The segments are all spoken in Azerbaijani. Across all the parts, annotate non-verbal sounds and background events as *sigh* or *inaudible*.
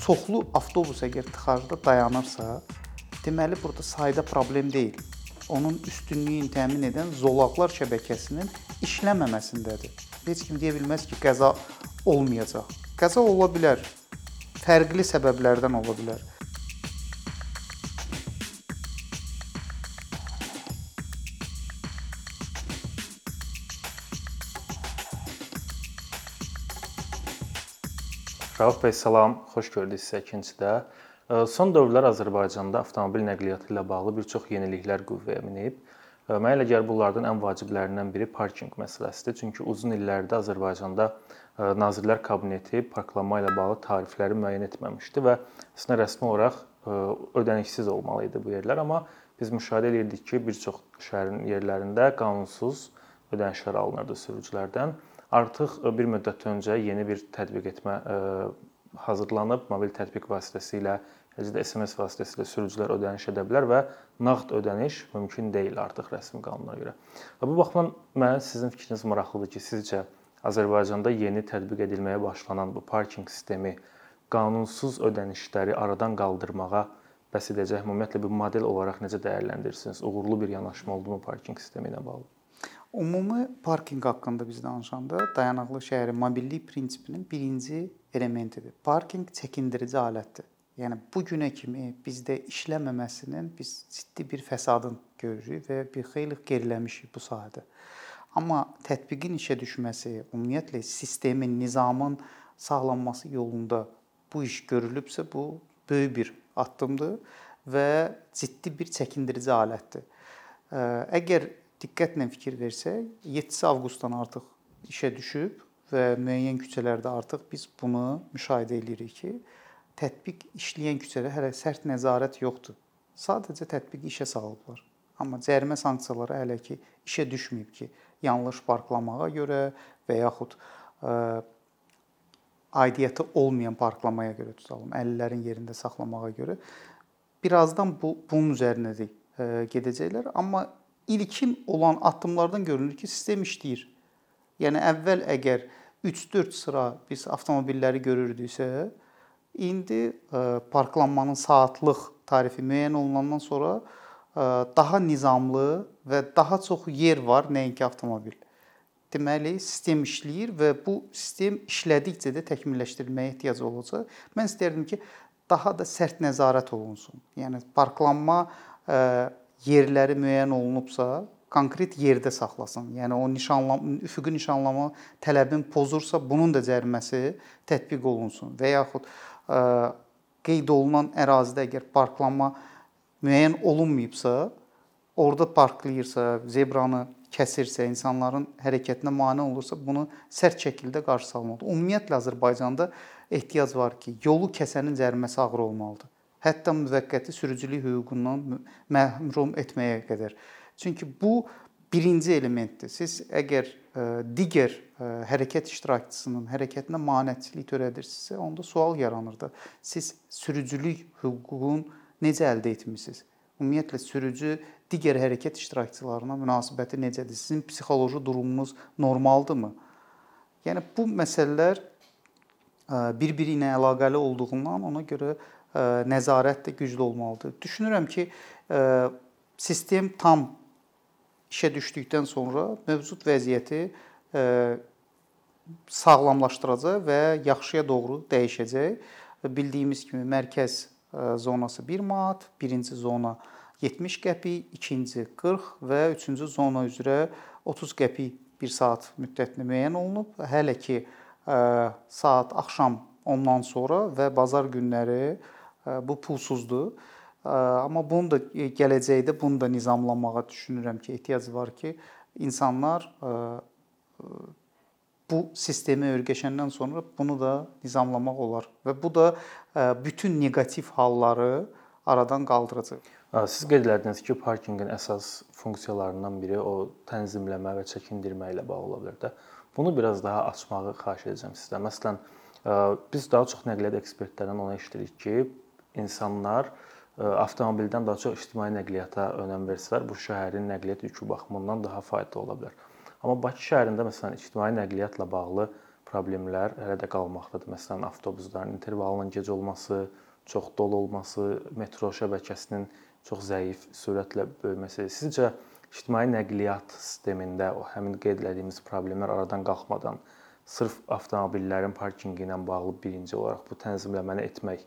çoxlu avtobus əgər tıxacda dayanırsa, deməli burada sayda problem deyil. Onun üstünlüyünü təmin edən zolaqlar şəbəkəsinin işləməməsindədir. Heç kim deyə bilməz ki, qəza olmayacaq. Qəza ola bilər. Fərqli səbəblərdən ola bilər. Rauf bəy salam, xoş gördük sizə ikincidə. Son dövrlər Azərbaycanda avtomobil nəqliyyatı ilə bağlı bir çox yeniliklər qüvvəyə minib. Mənə elə gəlir bunlardan ən vaciblərindən biri parkinq məsələsidir. Çünki uzun illərdir Azərbaycanda Nazirlər Kabineti parklanma ilə bağlı tarifləri müəyyən etməmişdi və əslində rəsmi olaraq ödənişsiz olmalı idi bu yerlər, amma biz müşahidə edirdik ki, bir çox şəhərin yerlərində qanunsuz ödənişlər alınırdı sürücülərdən. Artıq bir müddət öncə yeni bir tətbiq etmə hazırlanıb, mobil tətbiq vasitəsilə, eləcə də SMS vasitəsilə sürücülər ödəniş edə bilər və nağd ödəniş mümkün deyil artıq rəsmi qanuna görə. Və bu baxımdan mənə sizin fikriniz maraqlıdır ki, sizcə Azərbaycanda yeni tətbiq edilməyə başlanan bu parkinq sistemi qanunsuz ödənişləri aradan qaldırmağa bəs edəcək? Ümumiyyətlə bu model olaraq necə dəyərləndirirsiniz? Uğurlu bir yanaşma oldumu parkinq sistemi ilə bağlı? Ümumi parkinq haqqında biz danışanda dayanıqlı şəhərin mobillik prinsipinin birinci elementidir. Parkinq çəkindirici alətdir. Yəni bu günə kimi bizdə işləməməsinin biz ciddi bir fəsadını görürük və bir xeyli geriləmişik bu sahədə. Amma tətbiqin işə düşməsi, ümumiyyətlə sistemin, nizamın sağlanması yolunda bu iş görülübsə, bu böyük bir addımdır və ciddi bir çəkindirici alətdir. Əgər diqqətlə fikir versək, 7 avqustdan artıq işə düşüb və müəyyən küçələrdə artıq biz bunu müşahidə edirik ki, tətbiq işləyən küçədə hələ sərt nəzarət yoxdur. Sadəcə tətbiqi işə salıblar. Amma cərimə sanksiyaları hələ ki işə düşməyib ki, yanlış parklamağa görə və yaxud ə, aidiyyəti olmayan parklamaya görə tutalım, 50-lərin yerində saxlamağa görə birazdan bu bunun üzərinə gedəcəklər, amma ilkin olan addımlardan görünür ki, sistem işləyir. Yəni əvvəl əgər 3-4 sıra biz avtomobilləri görürdüksə, indi e, parklanmanın saatlıq tarifi müəyyən olunandan sonra e, daha nizamlı və daha çox yer var, nəinki avtomobil. Deməli, sistem işləyir və bu sistem işlədikcə də təkmilləşdirilməyə ehtiyac olacaq. Mən istərdim ki, daha da sərt nəzarət olunsun. Yəni parklanma e, yerləri müəyyən olunubsa, konkret yerdə saxlasın. Yəni o nişanlama üfüqi nişanlama tələbini pozursa, bunun da cəriməsi tətbiq olunsun və yaxud ə, qeyd olunan ərazidə əgər parklanma müəyyən olunmayıbsa, orada parklayırsa, zebranı kəsirsə, insanların hərəkətinə mane olursa, bunu sərt şəkildə qarşı almalıdır. Ümumiyyətlə Azərbaycanda ehtiyac var ki, yolu kəsənin cəriməsi ağır olmalıdır hətta müvəqqəti sürücülük hüququndan məhrum etməyə qədər. Çünki bu birinci elementdir. Siz əgər e, digər e, hərəkət iştirakçısının hərəkətinə maneçilik törədirsinizsə, onda sual yaranır da. Siz sürücülük hüququnu necə əldə etmisiniz? Ümumiyyətlə sürücü digər hərəkət iştirakçılarına münasibəti necədir? Sizin psixoloji durumunuz normaldırmı? Yəni bu məsələlər e, bir-biri ilə əlaqəli olduğundan ona görə nəzarət də güclü olmalıdır. Düşünürəm ki, sistem tam işə düşdükdən sonra mövcud vəziyyəti sağlamlaşdıracaq və yaxşıya doğru dəyişəcək. Bildiyimiz kimi mərkəz zonası 1 manat, birinci zona 70 qəpik, ikinci 40 və üçüncü zona üzrə 30 qəpik 1 saat müddətinə müəyyən olunub. Hələ ki saat axşam ondan sonra və bazar günləri bu pulsuzdur. Amma bunu da gələcəkdə bunu da nizamlamağa düşünürəm ki, ehtiyac var ki, insanlar bu sistemə öyrəşəndən sonra bunu da nizamlamaq olar və bu da bütün neqativ halları aradan qaldıracaq. Siz qeyd etdiniz ki, parkinqin əsas funksiyalarından biri o tənzimləmə və çəkindirmə ilə bağlı ola bilər də. Bunu biraz daha açmağı xahiş edəcəm sizdən. Məsələn, biz daha çox nəqliyyat ekspertlərindən ona eşidirik ki, insanlar e, avtomobildən daha çox ictimai nəqliyyata önəm versələr, bu şəhərin nəqliyyat yükü baxımından daha faydalı ola bilər. Amma Bakı şəhərində məsələn ictimai nəqliyyatla bağlı problemlər hələ də qalmaqdadır. Məsələn, avtobusların intervalının gec olması, çox dolu olması, metro şəbəkəsinin çox zəif sürətlə böyüməsi. Sizcə ictimai nəqliyyat sistemində o həmin qeyd etdiyimiz problemlər aradan qalxmadan sırf avtomobillərin parkinqi ilə bağlı birinci olaraq bu tənzimləməni etmək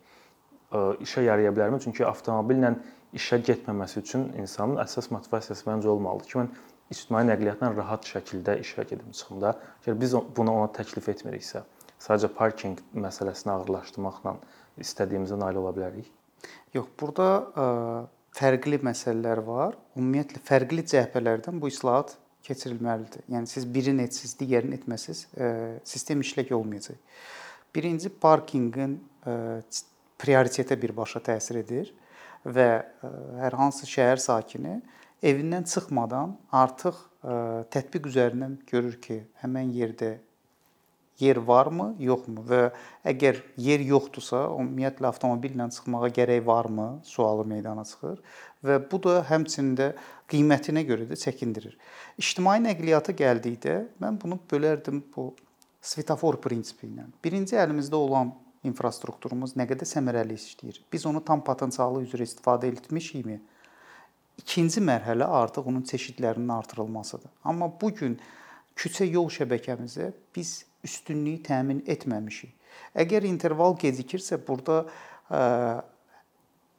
işə yaraya bilərmi? Çünki avtomobillə işə getməməsi üçün insanın əsas motivasiyası məncə olmalıdır ki, mən ictimai nəqliyyatla rahat şəkildə işə gedim çıxım da. Əgər biz bunu ona təklif etmiriksə, sadəcə parkinq məsələsini ağırlaşdırmaqla istədiyimizə nail ola bilərik? Yox, burada ə, fərqli məsələlər var. Ümumiyyətlə fərqli cəhbələrdən bu islahat keçirilməlidir. Yəni siz birini etsiniz, digərini etməsiniz, ə, sistem işlək olmayacaq. Birinci parkinqin prioritetə birbaşa təsir edir və ə, hər hansı şəhər sakini evindən çıxmadan artıq ə, tətbiq üzərindən görür ki, həmin yerdə yer varmı, yoxmu və əgər yer yoxdursa, ümumiyyətlə avtomobillə çıxmağa gərək varmı sualı meydana çıxır və bu da həmçində qiymətinə görə də çəkindirir. İctimai nəqliyyata gəldikdə mən bunu bölərdim bu svetofor prinsipi ilə. Birinci əlimizdə olan infrastrukturumuz nə qədər səmərəli işləyir. Biz onu tam potensialı üzrə istifadə etmişikmi? İkinci mərhələ artıq onun çeşidlərinin artırılmasıdır. Amma bu gün küçə yol şəbəkəmizə biz üstünlüyü təmin etməmişik. Əgər interval gecikirsə, burada ə,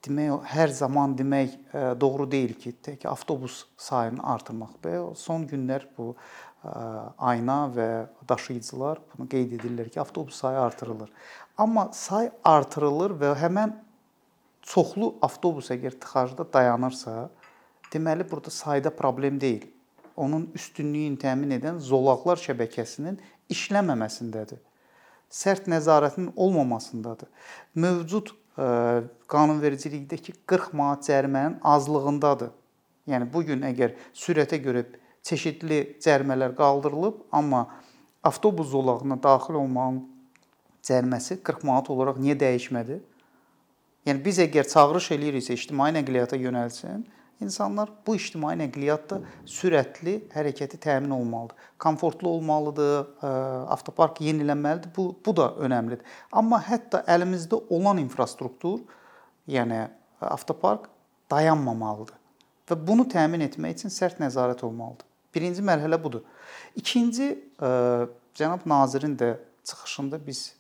demək hər zaman demək ə, doğru deyil ki, tək avtobus sayını artırmaq. Və son günlər bu ayna və daşıyıcılar bunu qeyd edirlər ki, avtobus sayı artırılır. Amma say artırılır və həmin çoxlu avtobus əgər tıxacda dayanırsa, deməli burada sayda problem deyil. Onun üstünlüyünü təmin edən zolaqlar şəbəkəsinin işləməməsindədir. Sərt nəzarətin olmamasındadır. Mövcud ə, qanunvericilikdəki 40 manat cərimənin azlığındadır. Yəni bu gün əgər sürətə görə çeşidli cərimələr qaldırılıb, amma avtobus zolağına daxil olmağın cəriməsi 40 manat olaraq niyə dəyişmədi? Yəni biz əgər çağırış eləyiriksə ictimai nəqliyyata yönəlsin, İnsanlar bu ictimai nəqliyyatda sürətli hərəkəti təmin olmalıdır. Komfortlu olmalıdır, avtopark yenilənməlidir. Bu bu da əhəmilidir. Amma hətta əlimizdə olan infrastruktur, yəni avtopark dayanmamalıdır. Və bunu təmin etmək üçün sərt nəzarət olmalıdır. Birinci mərhələ budur. İkinci cənab nazirin də çıxışında biz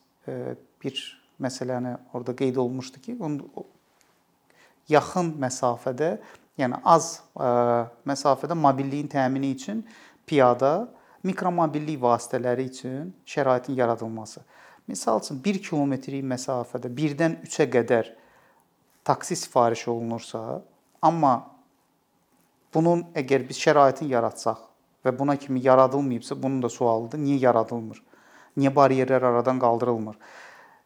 bir məsələni orada qeyd olunmuşdu ki, yaxın məsafədə yəni az ə, məsafədə mobilliyin təmini üçün piyada mikromobillik vasitələri üçün şəraitin yaradılması. Məsəl üçün 1 kilometrlik məsafədə 1-dən 3-ə qədər taksi sifariş olunursa, amma bunun əgər biz şəraitin yaratsaq və buna kimi yaradılmayıbsa, bunun da sualıdır, niyə yaradılmır? Niyə baryerlər aradan qaldırılmır?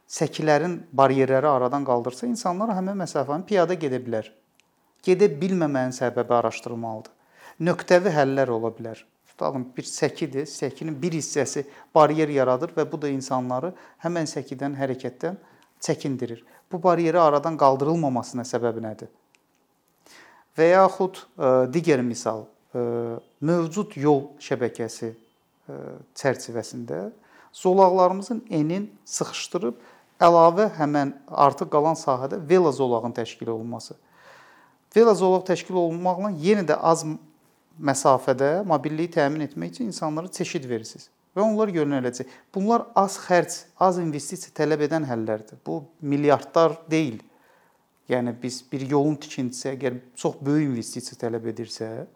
Səkilərin baryerləri aradan qaldırsa, insanlar həmin məsafəni piyada gedə bilər gedə bilməməyin səbəbi araşdırılmalıdır. Nöqtəvi həllər ola bilər. Tutalım bir səkidir, səkinin bir hissəsi baryer yaradır və bu da insanları həmin səkidən, hərəkətdən çəkindirir. Bu baryeri aradan qaldırılmamasına səbəbi nədir? Və yaxud e, digər misal, e, mövcud yol şəbəkəsi e, çərçivəsində zolaqlarımızın enin sıxışdırıb əlavə həmin artıq qalan sahədə velo zolağın təşkil olunması Velozolaq təşkil olunmaqla yenə də az məsafədə mobilliyi təmin etmək üçün insanlara çeşid verirsiniz və onlar yönələcək. Bunlar az xərc, az investisiya tələb edən həllərdir. Bu milyardlar deyil. Yəni biz bir yolun tikintisi əgər çox böyük investisiya tələb edirsə,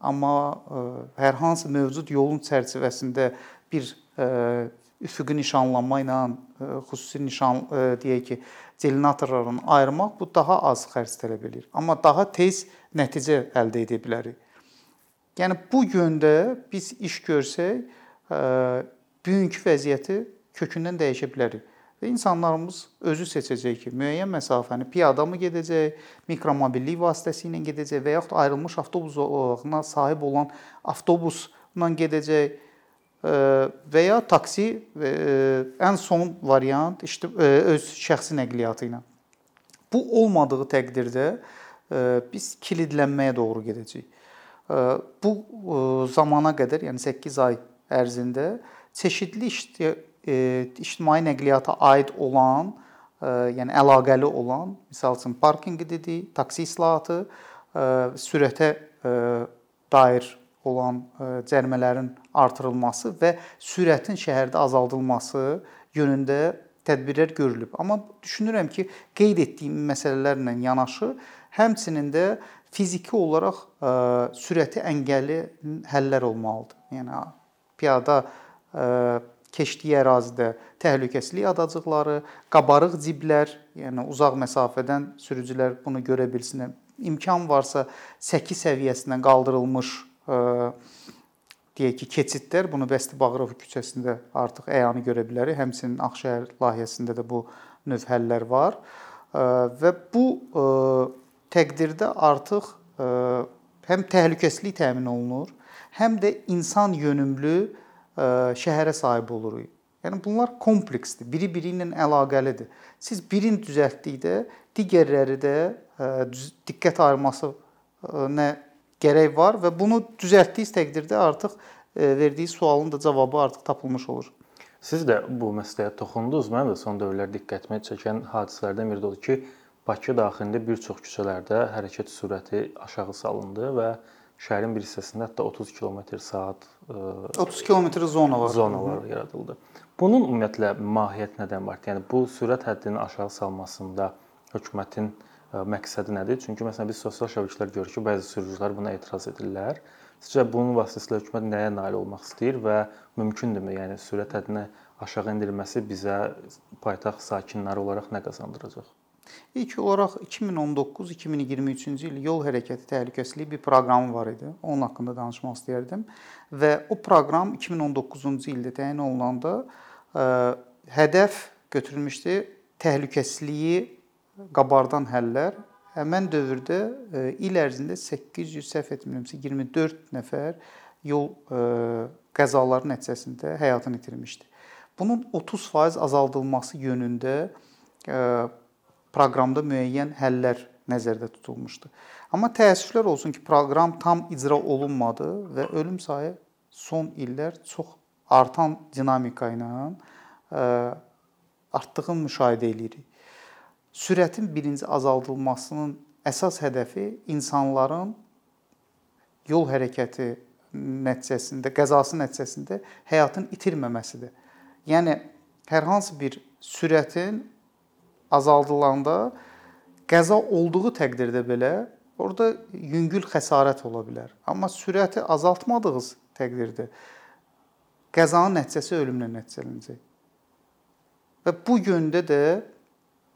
amma ə, hər hansı mövcud yolun çərçivəsində bir ə, üfüqi nişanlanma ilə xüsusi nişan deyək ki, delinatorlarını ayırmaq bu daha az xərc tələb eləyir, amma daha tez nəticə əldə edə bilərik. Yəni bu yöndə biz iş görsək, bugünkü vəziyyəti kökündən dəyişə bilərik. Və insanlarımız özü seçəcək ki, müəyyən məsafəni piyada mı gedəcək, mikromobillik vasitəsilə gedəcək və yaxud ayrılmış avtobus zolağına sahib olan avtobusla gedəcək və ya taksi ən son variant işte öz şəxsi nəqliyyatı ilə. Bu olmadığı təqdirdə biz kilidlənməyə doğru gedəcəyik. Bu zamana qədər, yəni 8 ay ərzində çeşidli e, ictimai nəqliyyata aid olan, e, yəni əlaqəli olan, məsəl üçün parkinqi dedik, taksi islahatı, e, sürətə e, dair olan e, cərimələrin artırılması və sürətin şəhərdə azaldılması yönündə tədbirlər görülüb. Amma düşünürəm ki, qeyd etdiyim məsələlərlə yanaşı, həmçinin də fiziki olaraq sürəti əngəlli həllər olmalıdır. Yəni piyada keçdiyi ərazidə təhlükəsizlik adacıqları, qabarıq ciblər, yəni uzaq məsafədən sürücülər bunu görə bilsinlər. İmkan varsa səki səviyyəsindən qaldırılmış ə, deyək ki, keçidlər, bunu Bəsti Bağırov küçəsində artıq əyanı görə bilərik. Həmçinin Ağşəhər layihəsində də bu növ həllər var. Və bu təqdirdə artıq həm təhlükəsizlik təmin olunur, həm də insan yönümlü şəhərə sahib oluruq. Yəni bunlar kompleksdir, biri-biri ilə əlaqəlidir. Siz birini düzəltdikdə digərləri də diqqət ayırması nə gərək var və bunu düzəltdiyiniz təqdirdə artıq verdiyi sualın da cavabı artıq tapılmış olur. Siz də bu məsələyə toxundunuz. Mənim də son dövrlər diqqətimi çəkən hadisələrdən biri də odur ki, Bakı daxilində bir çox küçələrdə hərəkət sürəti aşağı salındı və şəhərin bir hissəsində hətta 30 km/saat 30 km zona var. Zonalar yaradıldı. Bunun ümumiyyətlə mahiyyət nədən var? Yəni bu sürət həddinin aşağı salmasında hökumətin məqsədi nədir? Çünki məsələn biz sosial şəbəkələr görürük ki, bəzi sürücülər buna etiraz edirlər. Sizcə bunun vasitəsilə hökumət nəyə nail olmaq istəyir və mümkündürmü? Yəni sürət həddini aşağı endirilməsi bizə paytaxt sakinləri olaraq nə qazandıracaq? İlk olaraq 2019-2023-cü il yol hərəkəti təhlükəsizliyi bir proqramı var idi. Onun haqqında danışmaq istəyərdim. Və o proqram 2019-cu ildə təyin olunanda ə, hədəf götürülmüşdü təhlükəsizliyi qabardan həllər. Həmin dövrdə ə, il ərzində 800 səhv etmirəmsə 24 nəfər yol ə, qəzaları nəticəsində həyatını itirmişdi. Bunun 30% azaldılması yönündə ə, proqramda müəyyən həllər nəzərdə tutulmuşdu. Amma təəssüflər olsun ki, proqram tam icra olunmadı və ölüm sayı son illər çox artan dinamika ilə artdığını müşahidə edirik. Sürətin birinci azaldılmasının əsas hədəfi insanların yol hərəkəti nəticəsində, qəzası nəticəsində həyatını itirməməsidir. Yəni hər hansı bir sürətin azaldılanda qəza olduğu təqdirdə belə orada yüngül xəsarət ola bilər. Amma sürəti azaltmadığınız təqdirdə qəzanın nəticəsi ölümlə nəticələnəcək. Və bu yöndə də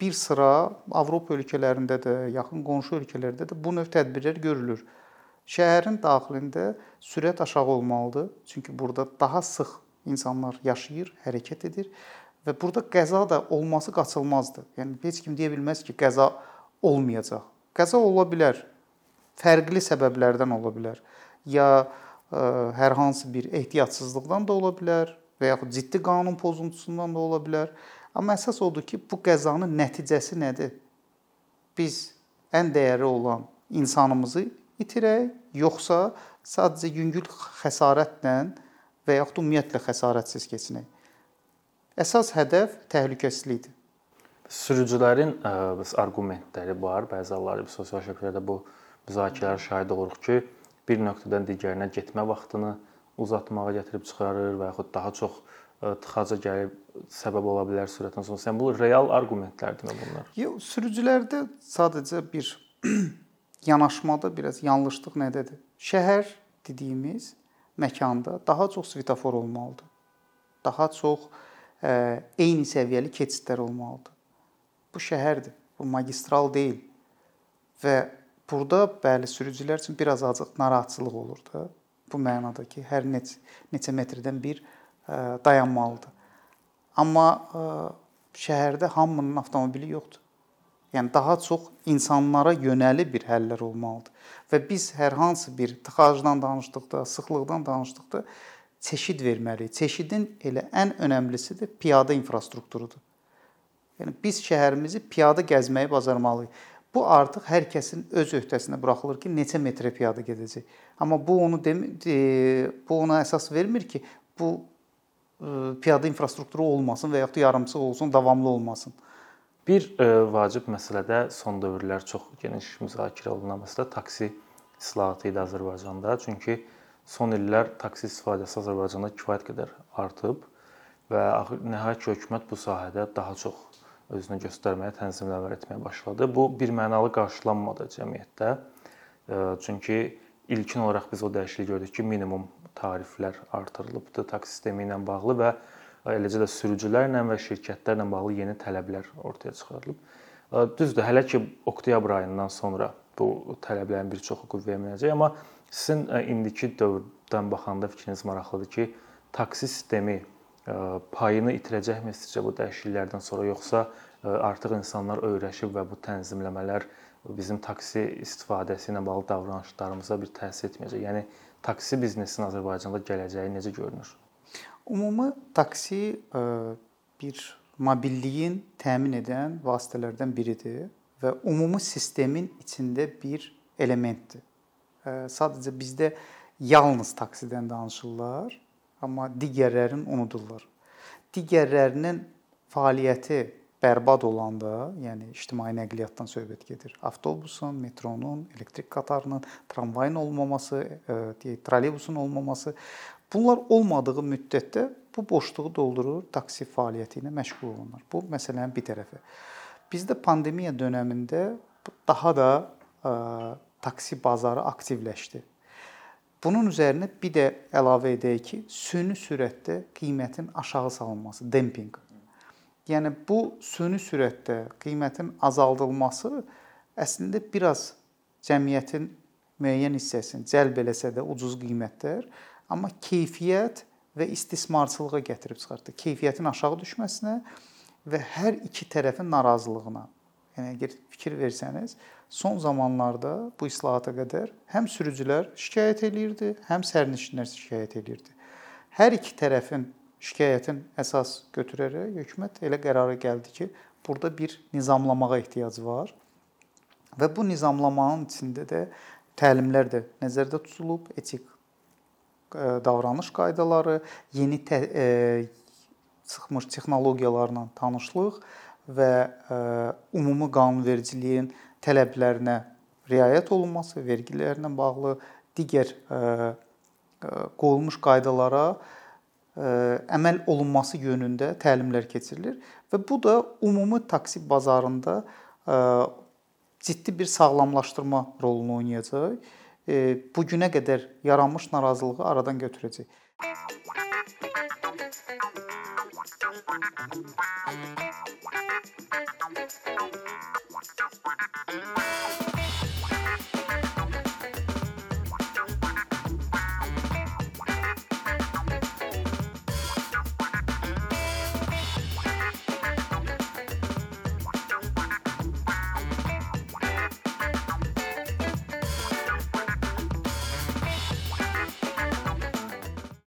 bir sıra Avropa ölkələrində də, yaxın qonşu ölkələrdə də bu növ tədbirlər görülür. Şəhərin daxilində sürət aşağı olmalıdır. Çünki burada daha sıx insanlar yaşayır, hərəkət edir Və burada qəza da olması qaçılmazdır. Yəni heç kim deyə bilməz ki, qəza olmayacaq. Qəza ola bilər. Fərqli səbəblərdən ola bilər. Ya ə, e, hər hansı bir ehtiyatsızlıqdan da ola bilər və yaxud ciddi qanun pozuntusundan da ola bilər. Amma əsas odur ki, bu qəzanın nəticəsi nədir? Biz ən dəyərli olan insanımızı itirək, yoxsa sadəcə yüngül xəsarətlə və yaxud ümumiyyətlə xəsarətsiz keçinək? Əsas hədəf təhlükəsizlikdir. Sürücülərin ə, biz arqumentləri var. Bəzi hallarda biz sosial şəbəkələrdə bu müzakirələrə şahid oluruq ki, bir nöqtədən digərinə getmə vaxtını uzatmağa gətirib çıxarır və yaxud daha çox ə, tıxaca gəlib səbəb ola bilər sürətin sonrası. Yəni bu real arqumentlərdirmi bunlar? Yox, sürücülərdə sadəcə bir *clears throat* yanaşmada biraz yanlışlıq nədədir? Şəhər dediyimiz məkanda daha çox svetofor olmalıdır. Daha çox eyni səviyyəli keçidlər olmalıdır. Bu şəhərdir, bu magistral deyil. Və burada bəli sürücülər üçün biraz azıq narahatçılıq olur da. Bu mənada ki, hər neçə neçə metrdən bir dayanmalıdır. Amma şəhərdə hamının avtomobili yoxdur. Yəni daha çox insanlara yönəli bir həllər olmalıdır. Və biz hər hansı bir tıxacdan danışdıqda, sıxlıqdan danışdıqda çeşid verməliyik. Çeşidin elə ən önəmlisi də piyada infrastrukturudur. Yəni biz şəhərimizi piyada gəzməyi bacarmalıyıq. Bu artıq hər kəsin öz öhdəsinə buraxılır ki, neçə metrə piyada gedəcək. Amma bu onu demir, bu ona əsas vermir ki, bu ə, piyada infrastrukturu olmasın və yaxud da yarımçıq olsun, davamlı olmasın. Bir ə, vacib məsələ də son dövrlər çox geniş müzakirə olunan məsələ taksi islahatı idi Azərbaycanda. Çünki son illər taksi istifadəsi Azərbaycanda kifayət qədər artıb və nəhayət ki, hökumət bu sahədə daha çox özünü göstərməyə, tənzimləmə etməyə başladı. Bu bir mənalı qarşılanmadı cəmiyyətdə. Çünki ilkin olaraq biz o dəyişikliyi gördük ki, minimum tariflər artırılıbdı taksi sistemi ilə bağlı və eləcə də sürücülərlə və şirkətlərlə bağlı yeni tələblər ortaya çıxarılıb. Düzdür, hələ ki oktyabr ayından sonra bu tələblərin bir çoxu qüvvəyə minəcək, amma sizin indiki dövrdən baxanda fikriniz maraqlıdır ki, taksi sistemi payını itirəcəkmi sizcə bu dəyişikliklərdən sonra yoxsa artıq insanlar öyrəşib və bu tənzimləmələr bizim taksi istifadəsi ilə bağlı davranışlarımıza bir təsir etməyəcək. Yəni taksi biznesinin Azərbaycanda gələcəyi necə görünür? Ümumi taksi bir mobilliyin təmin edən vasitələrdən biridir və ümumi sistemin içində bir elementdir. Sadəcə bizdə yalnız taksidən danışırlar, amma digərlərini unudurlar. Digərlərinin fəaliyyəti bərbad olanda, yəni ictimai nəqliyyatdan söhbət gedir. Avtobusun, metronun, elektrik qatarının, tramvayın olmaması, deyək, trolleybusun olmaması Bunlar olmadığı müddətdə bu boşluğu doldurur, taksi fəaliyyəti ilə məşğul olunur. Bu məsələnin bir tərəfi. Bizdə pandemiya dövründə daha da ə, taksi bazarı aktivləşdi. Bunun üzərinə bir də əlavə edək ki, süni sürətdə qiymətin aşağı salınması, dempinq. Yəni bu süni sürətdə qiymətin azaldılması əslində biraz cəmiyyətin müəyyən hissəsini cəlb eləsə də ucuz qiymətlər Amma keyfiyyət və istismarçılığa gətirib çıxartdı. Keyfiyyətin aşağı düşməsinə və hər iki tərəfin narazılığına. Yəni əgər fikir versəniz, son zamanlarda bu islahata qədər həm sürücülər şikayət eləyirdi, həm sərnişinlər şikayət eləyirdi. Hər iki tərəfin şikayətin əsas götürərək hökumət elə qərara gəldi ki, burada bir nizamlamağa ehtiyac var. Və bu nizamlamanın içində də təlimlər də nəzərdə tutulub, etik E, davranış qaydaları, yeni tə, e, çıxmış texnologiyalarla tanışlıq və e, ümumi qanunvericiliyin tələblərinə riayət olunması, vergilərlə bağlı digər qoyulmuş qaydalara əməl olunması yönündə təlimlər keçirilir və bu da ümumi taksi bazarında ciddi bir sağlamlaşdırma rolunu oynayacaq bu günə qədər yaranmış narazılığı aradan götürəcək. Thank you. Thank you.